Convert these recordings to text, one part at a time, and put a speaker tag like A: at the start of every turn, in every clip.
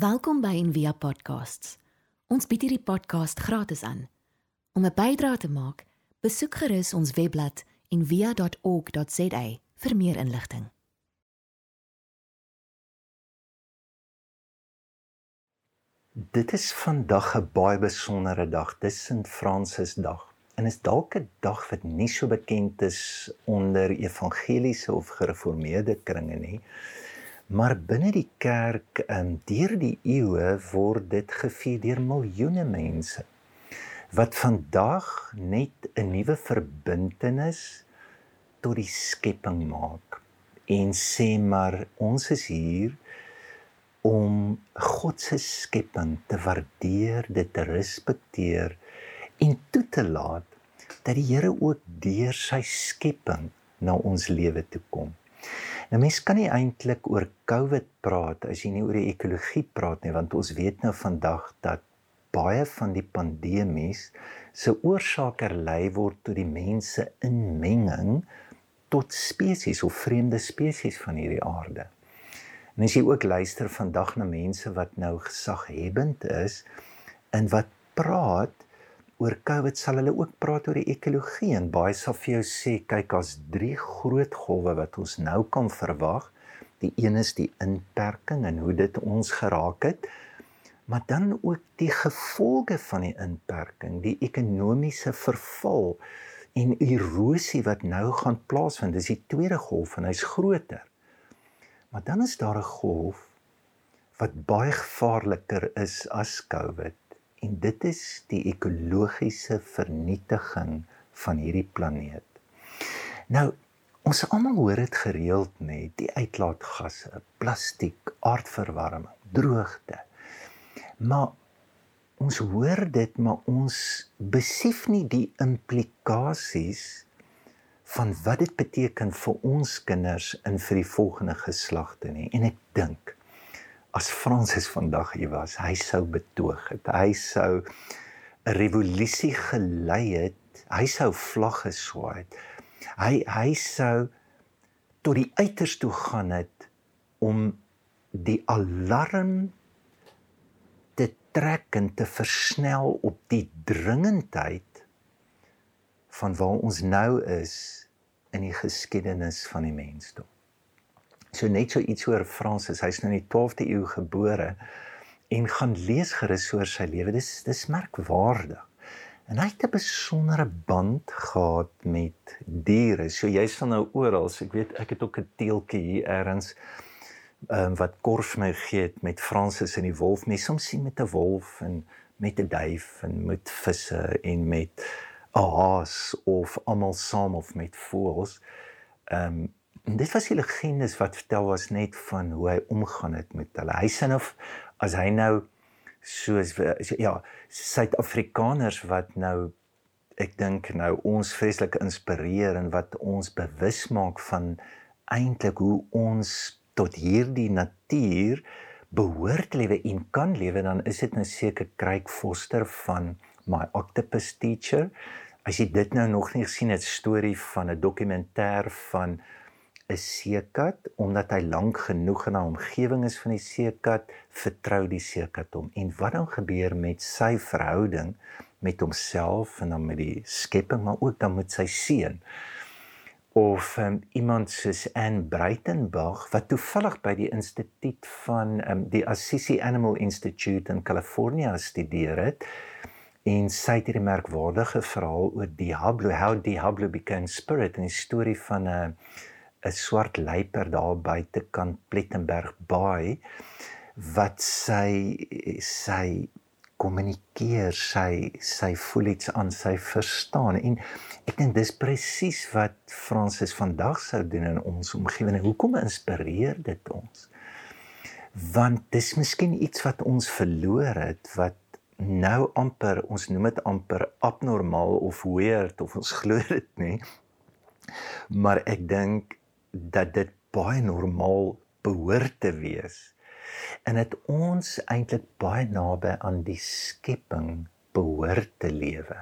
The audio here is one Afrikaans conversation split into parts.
A: Welkom by Envia Podcasts. Ons bied hierdie podcast gratis aan. Om 'n bydrae te maak, besoek gerus ons webblad en via.org.za vir meer inligting.
B: Dit is vandag 'n baie besondere dag. Dis Sint Fransis Dag. En is dalk 'n dag wat nie so bekend is onder evangeliese of gereformeerde kringe nie. Maar binne die kerk, ehm um, deur die eeue word dit gevier deur miljoene mense wat vandag net 'n nuwe verbintenis tot die skepping maak en sê maar ons is hier om God se skepping te waardeer, dit te respekteer en toe te laat dat die Here ook deur sy skepping na ons lewe toe kom. Nou mens kan nie eintlik oor COVID praat as jy nie oor die ekologie praat nie want ons weet nou vandag dat baie van die pandemies se oorsaker lei word tot die mense inmenging tot spesies of vreemde spesies van hierdie aarde. En as jy ook luister vandag na mense wat nou gesaghebend is en wat praat oor COVID sal hulle ook praat oor die ekologie en baie sal vir jou sê kyk as drie groot golwe wat ons nou kan verwag. Die een is die inperking en hoe dit ons geraak het maar dan ook die gevolge van die inperking, die ekonomiese verval en erosie wat nou gaan plaasvind. Dis die tweede golf en hy's groter. Maar dan is daar 'n golf wat baie gevaarliker is as COVID en dit is die ekologiese vernietiging van hierdie planeet. Nou, ons almal hoor dit gereeld net, die uitlaatgasse, plastiek, aardverwarming, droogte Maar ons hoor dit, maar ons besef nie die implikasies van wat dit beteken vir ons kinders en vir die volgende geslagte nie. En ek dink as Fransis vandag hier was, hy sou betoog het. Hy sou 'n revolusie gelei het. Hy sou vlagge swaai het. Hy hy sou tot die uiters toe gaan het om die alarm trek en te versnel op die dringendheid van waar ons nou is in die geskiedenis van die mensdom. So net so iets oor Fransis, hy's nou in die 12de eeu gebore en gaan lees gerus oor sy lewe. Dis dis merkwaardig. En hy het 'n besondere band gehad met diere. So jy's van nou oral, ek weet ek het ook 'n teeltjie hier elders um, wat Kors my gee het met Fransis en die wolf, mens soms sien met 'n wolf en met 'n duif en met visse en met 'n haas of almal saam of met voëls. Ehm um, dit was die legendes wat vertel was net van hoe hy omgaan het met hulle. Hy sê of as hy nou soos so, ja, Suid-Afrikaners wat nou ek dink nou ons vreeslik inspireer en wat ons bewus maak van eintlik hoe ons tot hierdie natuur behoort lewe en kan lewe dan is dit nou seker Craig Foster van My Octopus Teacher. As jy dit nou nog nie gesien het, storie van 'n dokumentêr van 'n seekat omdat hy lank genoeg in 'n omgewing is van die seekat, vertrou die seekat hom. En wat dan gebeur met sy verhouding met homself en dan met die skepping, maar ook dan met sy seun? of um, iemand soos Anne Breitenberg wat toevallig by die instituut van um, die Assisi Animal Institute in Kalifornië studeer het en sy het hierdie merkwaardige verhaal oor Diablo how Diablo became spirit 'n storie van 'n 'n swart luiper daar buite kan Plettenberg Bay wat sy sy kommunikeer sy sy voel iets aan sy verstaan. En ek dink dis presies wat Fransis vandag sou doen in ons omgewing. Hoekom inspireer dit ons? Want dis miskien iets wat ons verloor het wat nou amper ons noem dit amper abnormaal of weird of ons glo dit nie. Maar ek dink dat dit baie normaal behoort te wees en dit ons eintlik baie naby aan die skepping behoort te lewe.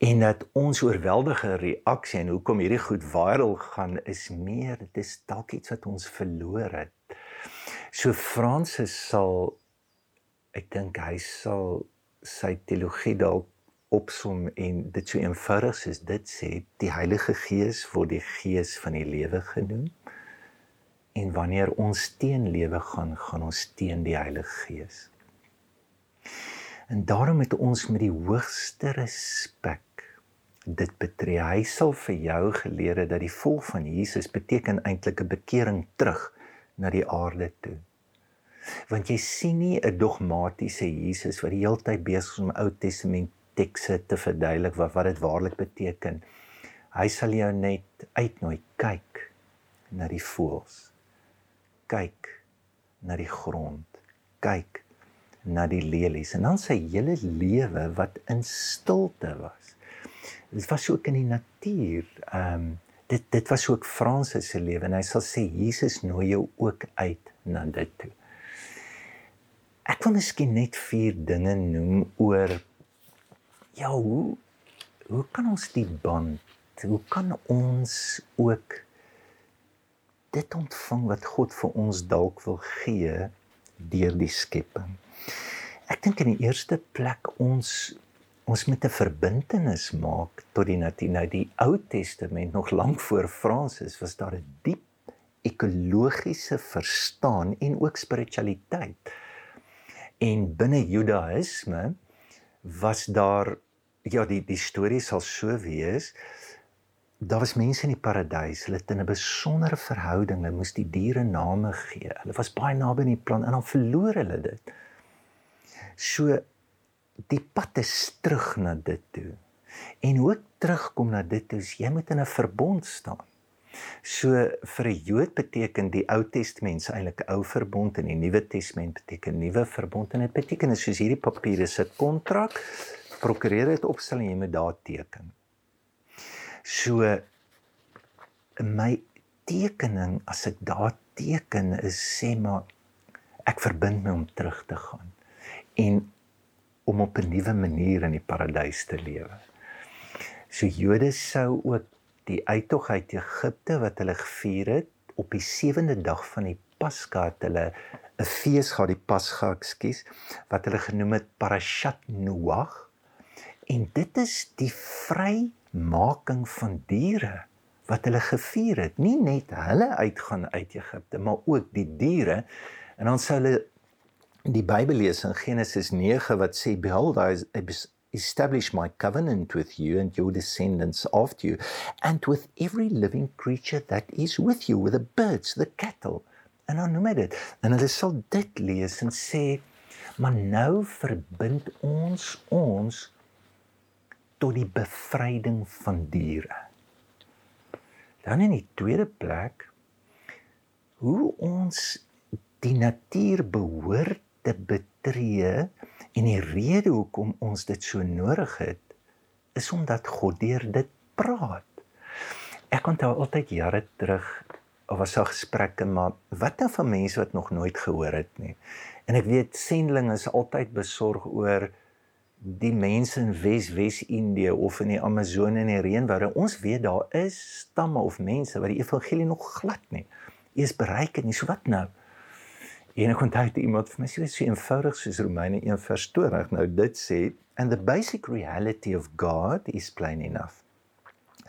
B: En dat ons oorweldige reaksie en hoekom hierdie goed viral gaan is meer dit is dalk iets wat ons verloor het. So Fransis sal ek dink hy sal sy teologie dalk opsom en dit so eenvoudig soos dit sê die Heilige Gees word die gees van die lewe genoem en wanneer ons teen lewe gaan gaan ons teen die Heilige Gees en daarom het ons met die hoogste respek dit betree. Hy sal vir jou geleer het dat die volk van Jesus beteken eintlik 'n bekering terug na die aarde toe. Want jy sien nie 'n dogmatiese Jesus wat die hele tyd besig is om Ou Testament tekste te verduidelik wat wat dit waarlik beteken. Hy sal jou net uitnooi kyk na die voëls. Kyk na die grond. Kyk na die lelies en dan sy hele lewe wat in stilte was dit was ook in die natuur. Ehm um, dit dit was ook Fransis se lewe en hy sal sê Jesus nooi jou ook uit na dit toe. Ek wil miskien net vier dinge noem oor ja, hoe hoe kan ons die band, hoe kan ons ook dit ontvang wat God vir ons dalk wil gee deur die skepping. Ek dink in die eerste plek ons ons moet 'n verbintenis maak tot die natuur. Nou die Ou Testament nog lank voor Fransis was daar 'n diep ekologiese verstaan en ook spiritualiteit. En binne Judaïsme was daar ja die die storie sal so wees daar was mense in die paradys hulle het in 'n besondere verhouding hulle moes die diere name gee hulle was baie naby aan die plant en dan verloor hulle dit so die pad is terug na dit toe. En hoe terugkom na dit toe, jy moet in 'n verbond staan. So vir 'n Jood beteken die Ou Testament eintlik ou verbond en die Nuwe Testament beteken nuwe verbond en dit beteken soos hierdie papiere se kontrak, prokureer dit opstel en jy moet daar teken. So my tekening as ek daar teken is sê maar ek verbind my om terug te gaan. En om op 'n nuwe manier in die paradys te lewe. So Jode sou ook die uittog uit Egipte wat hulle gevier het op die sewende dag van die Pasga het hulle 'n fees gehad, die Pasga, ekskuus, wat hulle genoem het Parashat Noach. En dit is die vrymaking van diere wat hulle gevier het. Nie net hulle uitgaan uit Egipte, maar ook die diere. En dan sou hulle die Bybel lees in Genesis 9 wat sê behold I establish my covenant with you and your descendants after you and with every living creature that is with you with the birds the cattle en dan noem dit en hulle sal dit lees en sê maar nou verbind ons ons tot die bevryding van diere. Dan in die tweede plek hoe ons die natuur behoort te betree en die rede hoekom ons dit so nodig het is omdat God deur dit praat. Ek onthou altyd jare terug was daar gesprekke maar wat nou van mense wat nog nooit gehoor het nie. En ek weet sendlinge is altyd besorg oor die mense in Wes-Wes-Indië of in die Amazone en die reënwoude. Ons weet daar is stamme of mense wat die evangelie nog glad nie eens bereik het nie. So wat nou? En ek onthou dit iemand vir my sê so eenvoudig soos Romeine 1:20. Nou dit sê and the basic reality of God is plain enough.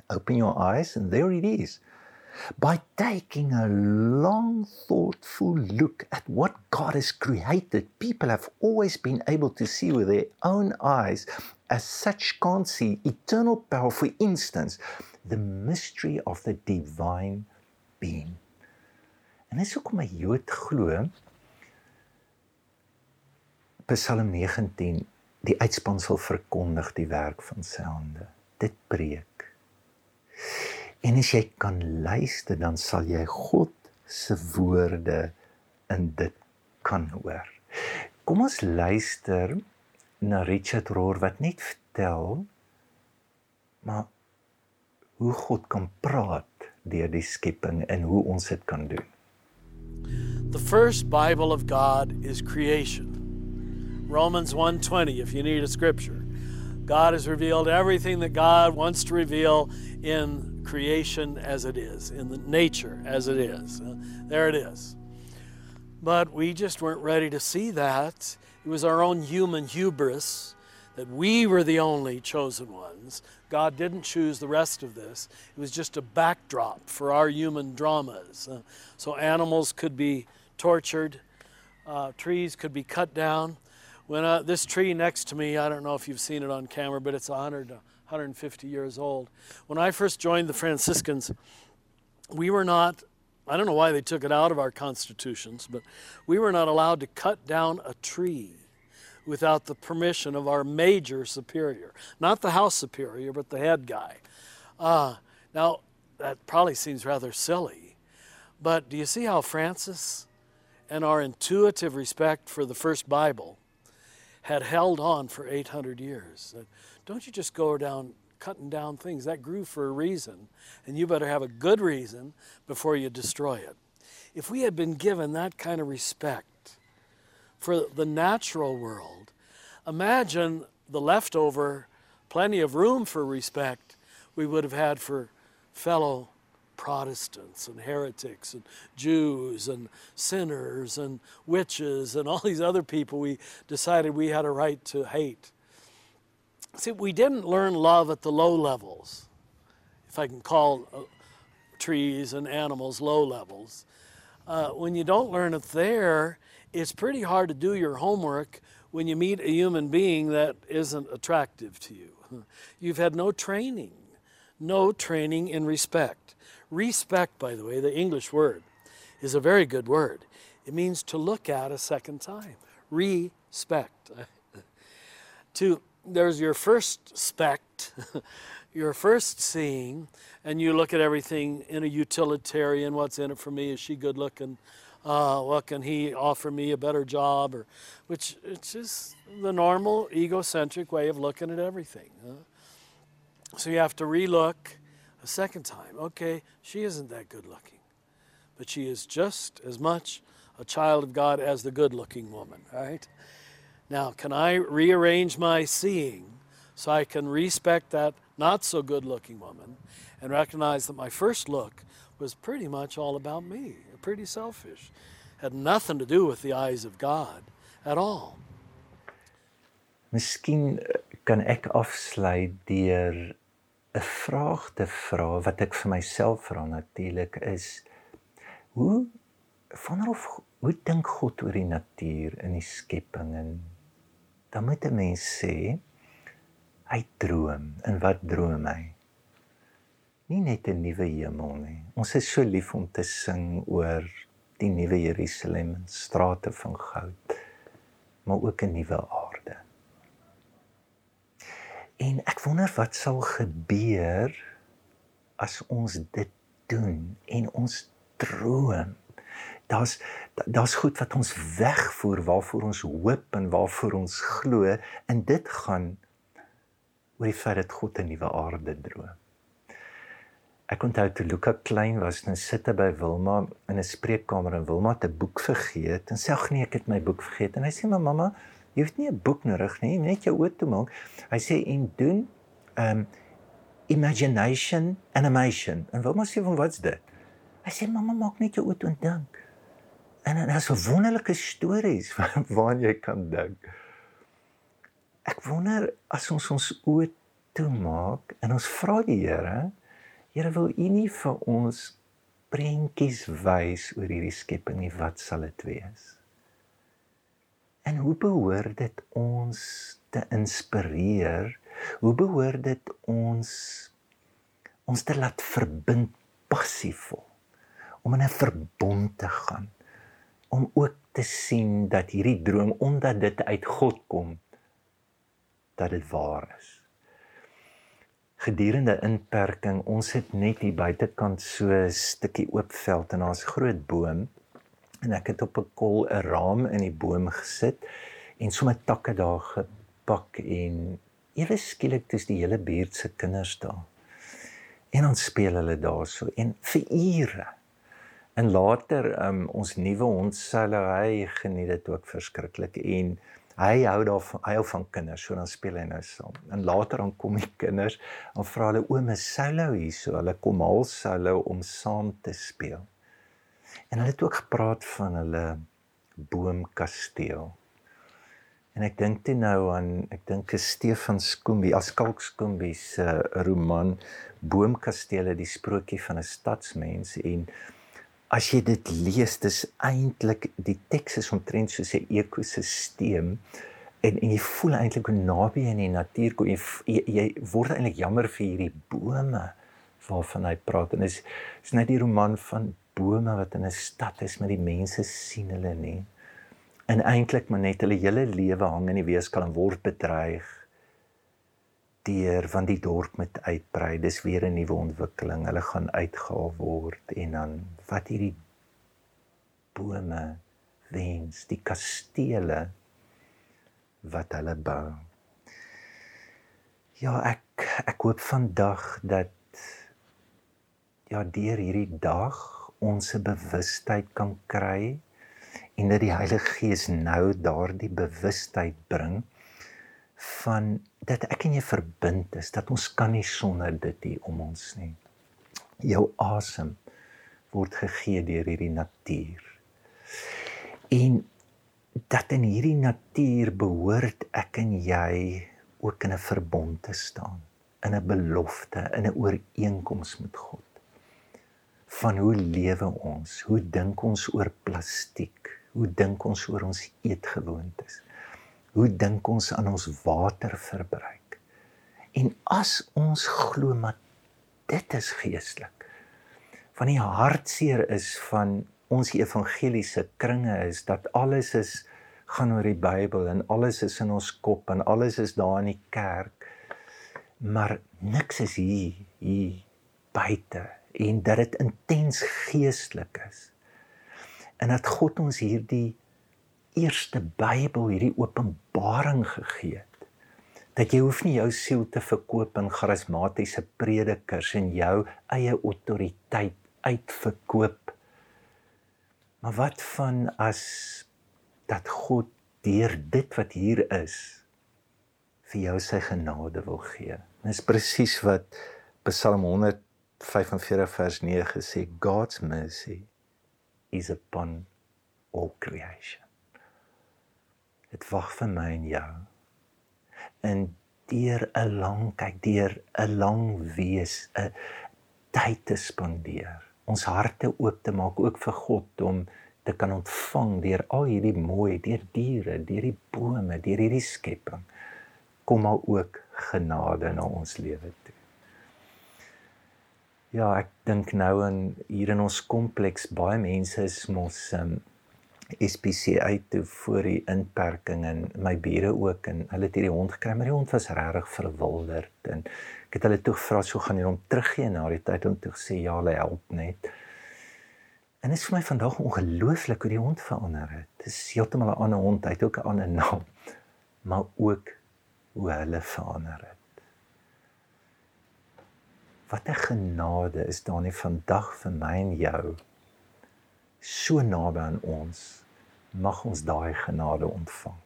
B: Open your eyes and there it is. By taking a long thoughtful look at what God has created, people have always been able to see with their own eyes as such can't see eternal power for instance the mystery of the divine being. En dis hoekom my Jood glo Psalm 19 die uitspansel verkondig die werk van sy hande. Dit preek. En as jy kan luister, dan sal jy God se woorde in dit kan hoor. Kom ons luister na Richard Rohr wat net vertel maar hoe God kan praat deur die skepping en hoe ons dit kan doen.
C: The first Bible of God is creation. Romans 1:20 if you need a scripture. God has revealed everything that God wants to reveal in creation as it is, in the nature as it is. Uh, there it is. But we just weren't ready to see that It was our own human hubris that we were the only chosen ones. God didn't choose the rest of this. It was just a backdrop for our human dramas. Uh, so animals could be tortured, uh, trees could be cut down. When uh, this tree next to me, I don't know if you've seen it on camera, but it's 100, 150 years old. When I first joined the Franciscans, we were not I don't know why they took it out of our constitutions, but we were not allowed to cut down a tree without the permission of our major superior. Not the house superior, but the head guy. Uh, now, that probably seems rather silly, but do you see how Francis and our intuitive respect for the first Bible had held on for 800 years? Don't you just go down cutting down things. That grew for a reason, and you better have a good reason before you destroy it. If we had been given that kind of respect for the natural world, imagine the leftover, plenty of room for respect we would have had for fellow Protestants and heretics and Jews and sinners and witches and all these other people we decided we had a right to hate. See, we didn't learn love at the low levels, if I can call uh, trees and animals low levels. Uh, when you don't learn it there, it's pretty hard to do your homework when you meet a human being that isn't attractive to you. You've had no training, no training in respect. Respect, by the way, the English word, is a very good word. It means to look at a second time. Respect. to there's your first spect, your first seeing, and you look at everything in a utilitarian what's in it for me? Is she good looking? Uh, what can he offer me a better job? Or, which it's just the normal egocentric way of looking at everything. Huh? So you have to relook a second time. Okay, she isn't that good looking, but she is just as much a child of God as the good looking woman, right? Now, can I rearrange my seeing so I can respect that not so good looking woman and recognize that my first look was pretty much all about me, pretty selfish, had nothing to do with the eyes of God at all.
B: Miskien eh, kan ek afsluit deur 'n vraag te vra wat ek vir myself vra natuurlik is hoe vanaf hoe dink God oor die natuur in die skepping en dan moet 'n mens sê hy droom. En wat droom hy? Nie net 'n nuwe hemel nie. Ons is so lief om te sing oor die nuwe Jerusalem en strate van goud, maar ook 'n nuwe aarde. En ek wonder wat sal gebeur as ons dit doen en ons droom daar's daar's goed wat ons wegvoer waarvoor ons hoop en waarvoor ons glo en dit gaan oor die feit dat God 'n nuwe aarde droom. Ek onthou toe Luka klein was, nou sit hy by Wilma in 'n spreekkamer en Wilma het 'n boek vergeet en sê ag nee, ek het my boek vergeet en hy sê maar mamma, jy het nie 'n boek nodig nie, net jou oë toe maak. Hy sê en doen um imagination animation. En Wilma sê van wat's dit? Hy sê mamma maak net jou oë toe en dink. En dit is 'n wonderlike stories waaraan jy kan dink. Ek wonder as ons ons oë toemaak en ons vra die Here, Here wil U nie vir ons prentjies wys oor hierdie skepping nie, wat sal dit wees? En hoe behoort dit ons te inspireer? Hoe behoort dit ons ons te laat verbind passievol om in 'n verbond te gaan? om ook te sien dat hierdie droom omdat dit uit God kom dat dit waar is. Gedurende inperking, ons het net hier buitekant so 'n stukkie oop veld en daar's groot boom en ek het op 'n kol 'n raam in die boom gesit en sommer takke daar gepak en ewe skielik dis die hele buurt se kinders daar. En ons speel hulle daarso en vir ure En later um ons nuwe hond Sally geniet dit ook verskriklik en hy hou daarvan hy hou van kinders so dan speel hy nou saam. En later dan kom die kinders en vra hulle ouma Sally hier so hulle kom al Sally om saam te speel. En hulle het ook gepraat van hulle boomkasteel. En ek dink toe nou aan ek dink is Stefan Skoombi, Askalk Skoombi se uh, roman Boomkastele, die sprokie van 'n stadsmens. En as jy dit lees, dis eintlik die teks is omtrent soos 'n ekosisteem. En en jy voel eintlik hoe naby in die natuur kom. Jy, jy, jy word eintlik jammer vir hierdie bome waarvan hy praat. En is is net die roman van bome wat in 'n stad is met die mense sien hulle nie. En eintlik maar net hulle hele lewe hang in die weeskal en word bedreig deur van die dorp met uitbrei. Dis weer 'n nuwe ontwikkeling. Hulle gaan uitgehaal word en dan wat hierdie bome wens die kastele wat hulle bou. Ja ek ek hoop vandag dat ja deur hierdie dag ons se bewustheid kan kry en dat die Heilige Gees nou daardie bewustheid bring van dat ek en jy verbind is dat ons kan nie sonder dit hier om ons nie. Jou asem word gegee deur hierdie natuur. En dat in hierdie natuur behoort ek en jy ook in 'n verbond te staan in 'n belofte in 'n ooreenkoms met God van hoe lewe ons? Hoe dink ons oor plastiek? Hoe dink ons oor ons eetgewoontes? Hoe dink ons aan ons waterverbruik? En as ons glo maar dit is geestelik. Van die hartseer is van ons evangeliese kringe is dat alles is gaan oor die Bybel en alles is in ons kop en alles is daar in die kerk. Maar niks is hier hier buite en dat dit intens geestelik is. En dat God ons hierdie eerste Bybel, hierdie openbaring gegee het. Dat jy hoef nie jou siel te verkoop aan charismatiese predikers en jou eie autoriteit uitverkoop. Maar wat van as dat God deur dit wat hier is vir jou sy genade wil gee. Dis presies wat Psalm 100 45 vers 9 sê God's mercy is upon all creation. Dit wag vir my en jou. En deur 'n lang kyk, deur 'n lang wees, 'n tyd te spandeer, ons harte oop te maak ook vir God om te kan ontvang deur al hierdie mooi, deur diere, deur die bome, deur hierdie skepping, kom maar ook genade na ons lewe toe. Ja, ek dink nou in hier in ons kompleks baie mense is mos um SPC uit toe voor die inperking en my bure ook en hulle het hierdie hond gekry, maar die hond was regtig verwilderd en ek het hulle toe gevra so gaan jy hom teruggee na die tyd om te sê ja, hy help net. En is vir my vandag ongelooflik hoe die hond verander het. Dit is heeltemal 'n ander hond, hy het ook 'n ander naam, maar ook hoe hulle verander het. Wat 'n genade is daar nie vandag vir my en jou so naby aan ons mag ons daai genade ontvang.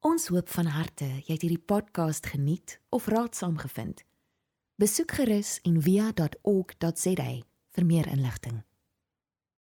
A: Ons hoop van harte jy het hierdie podcast geniet of raadsaam gevind. Besoek gerus en via.ok.za vir meer inligting.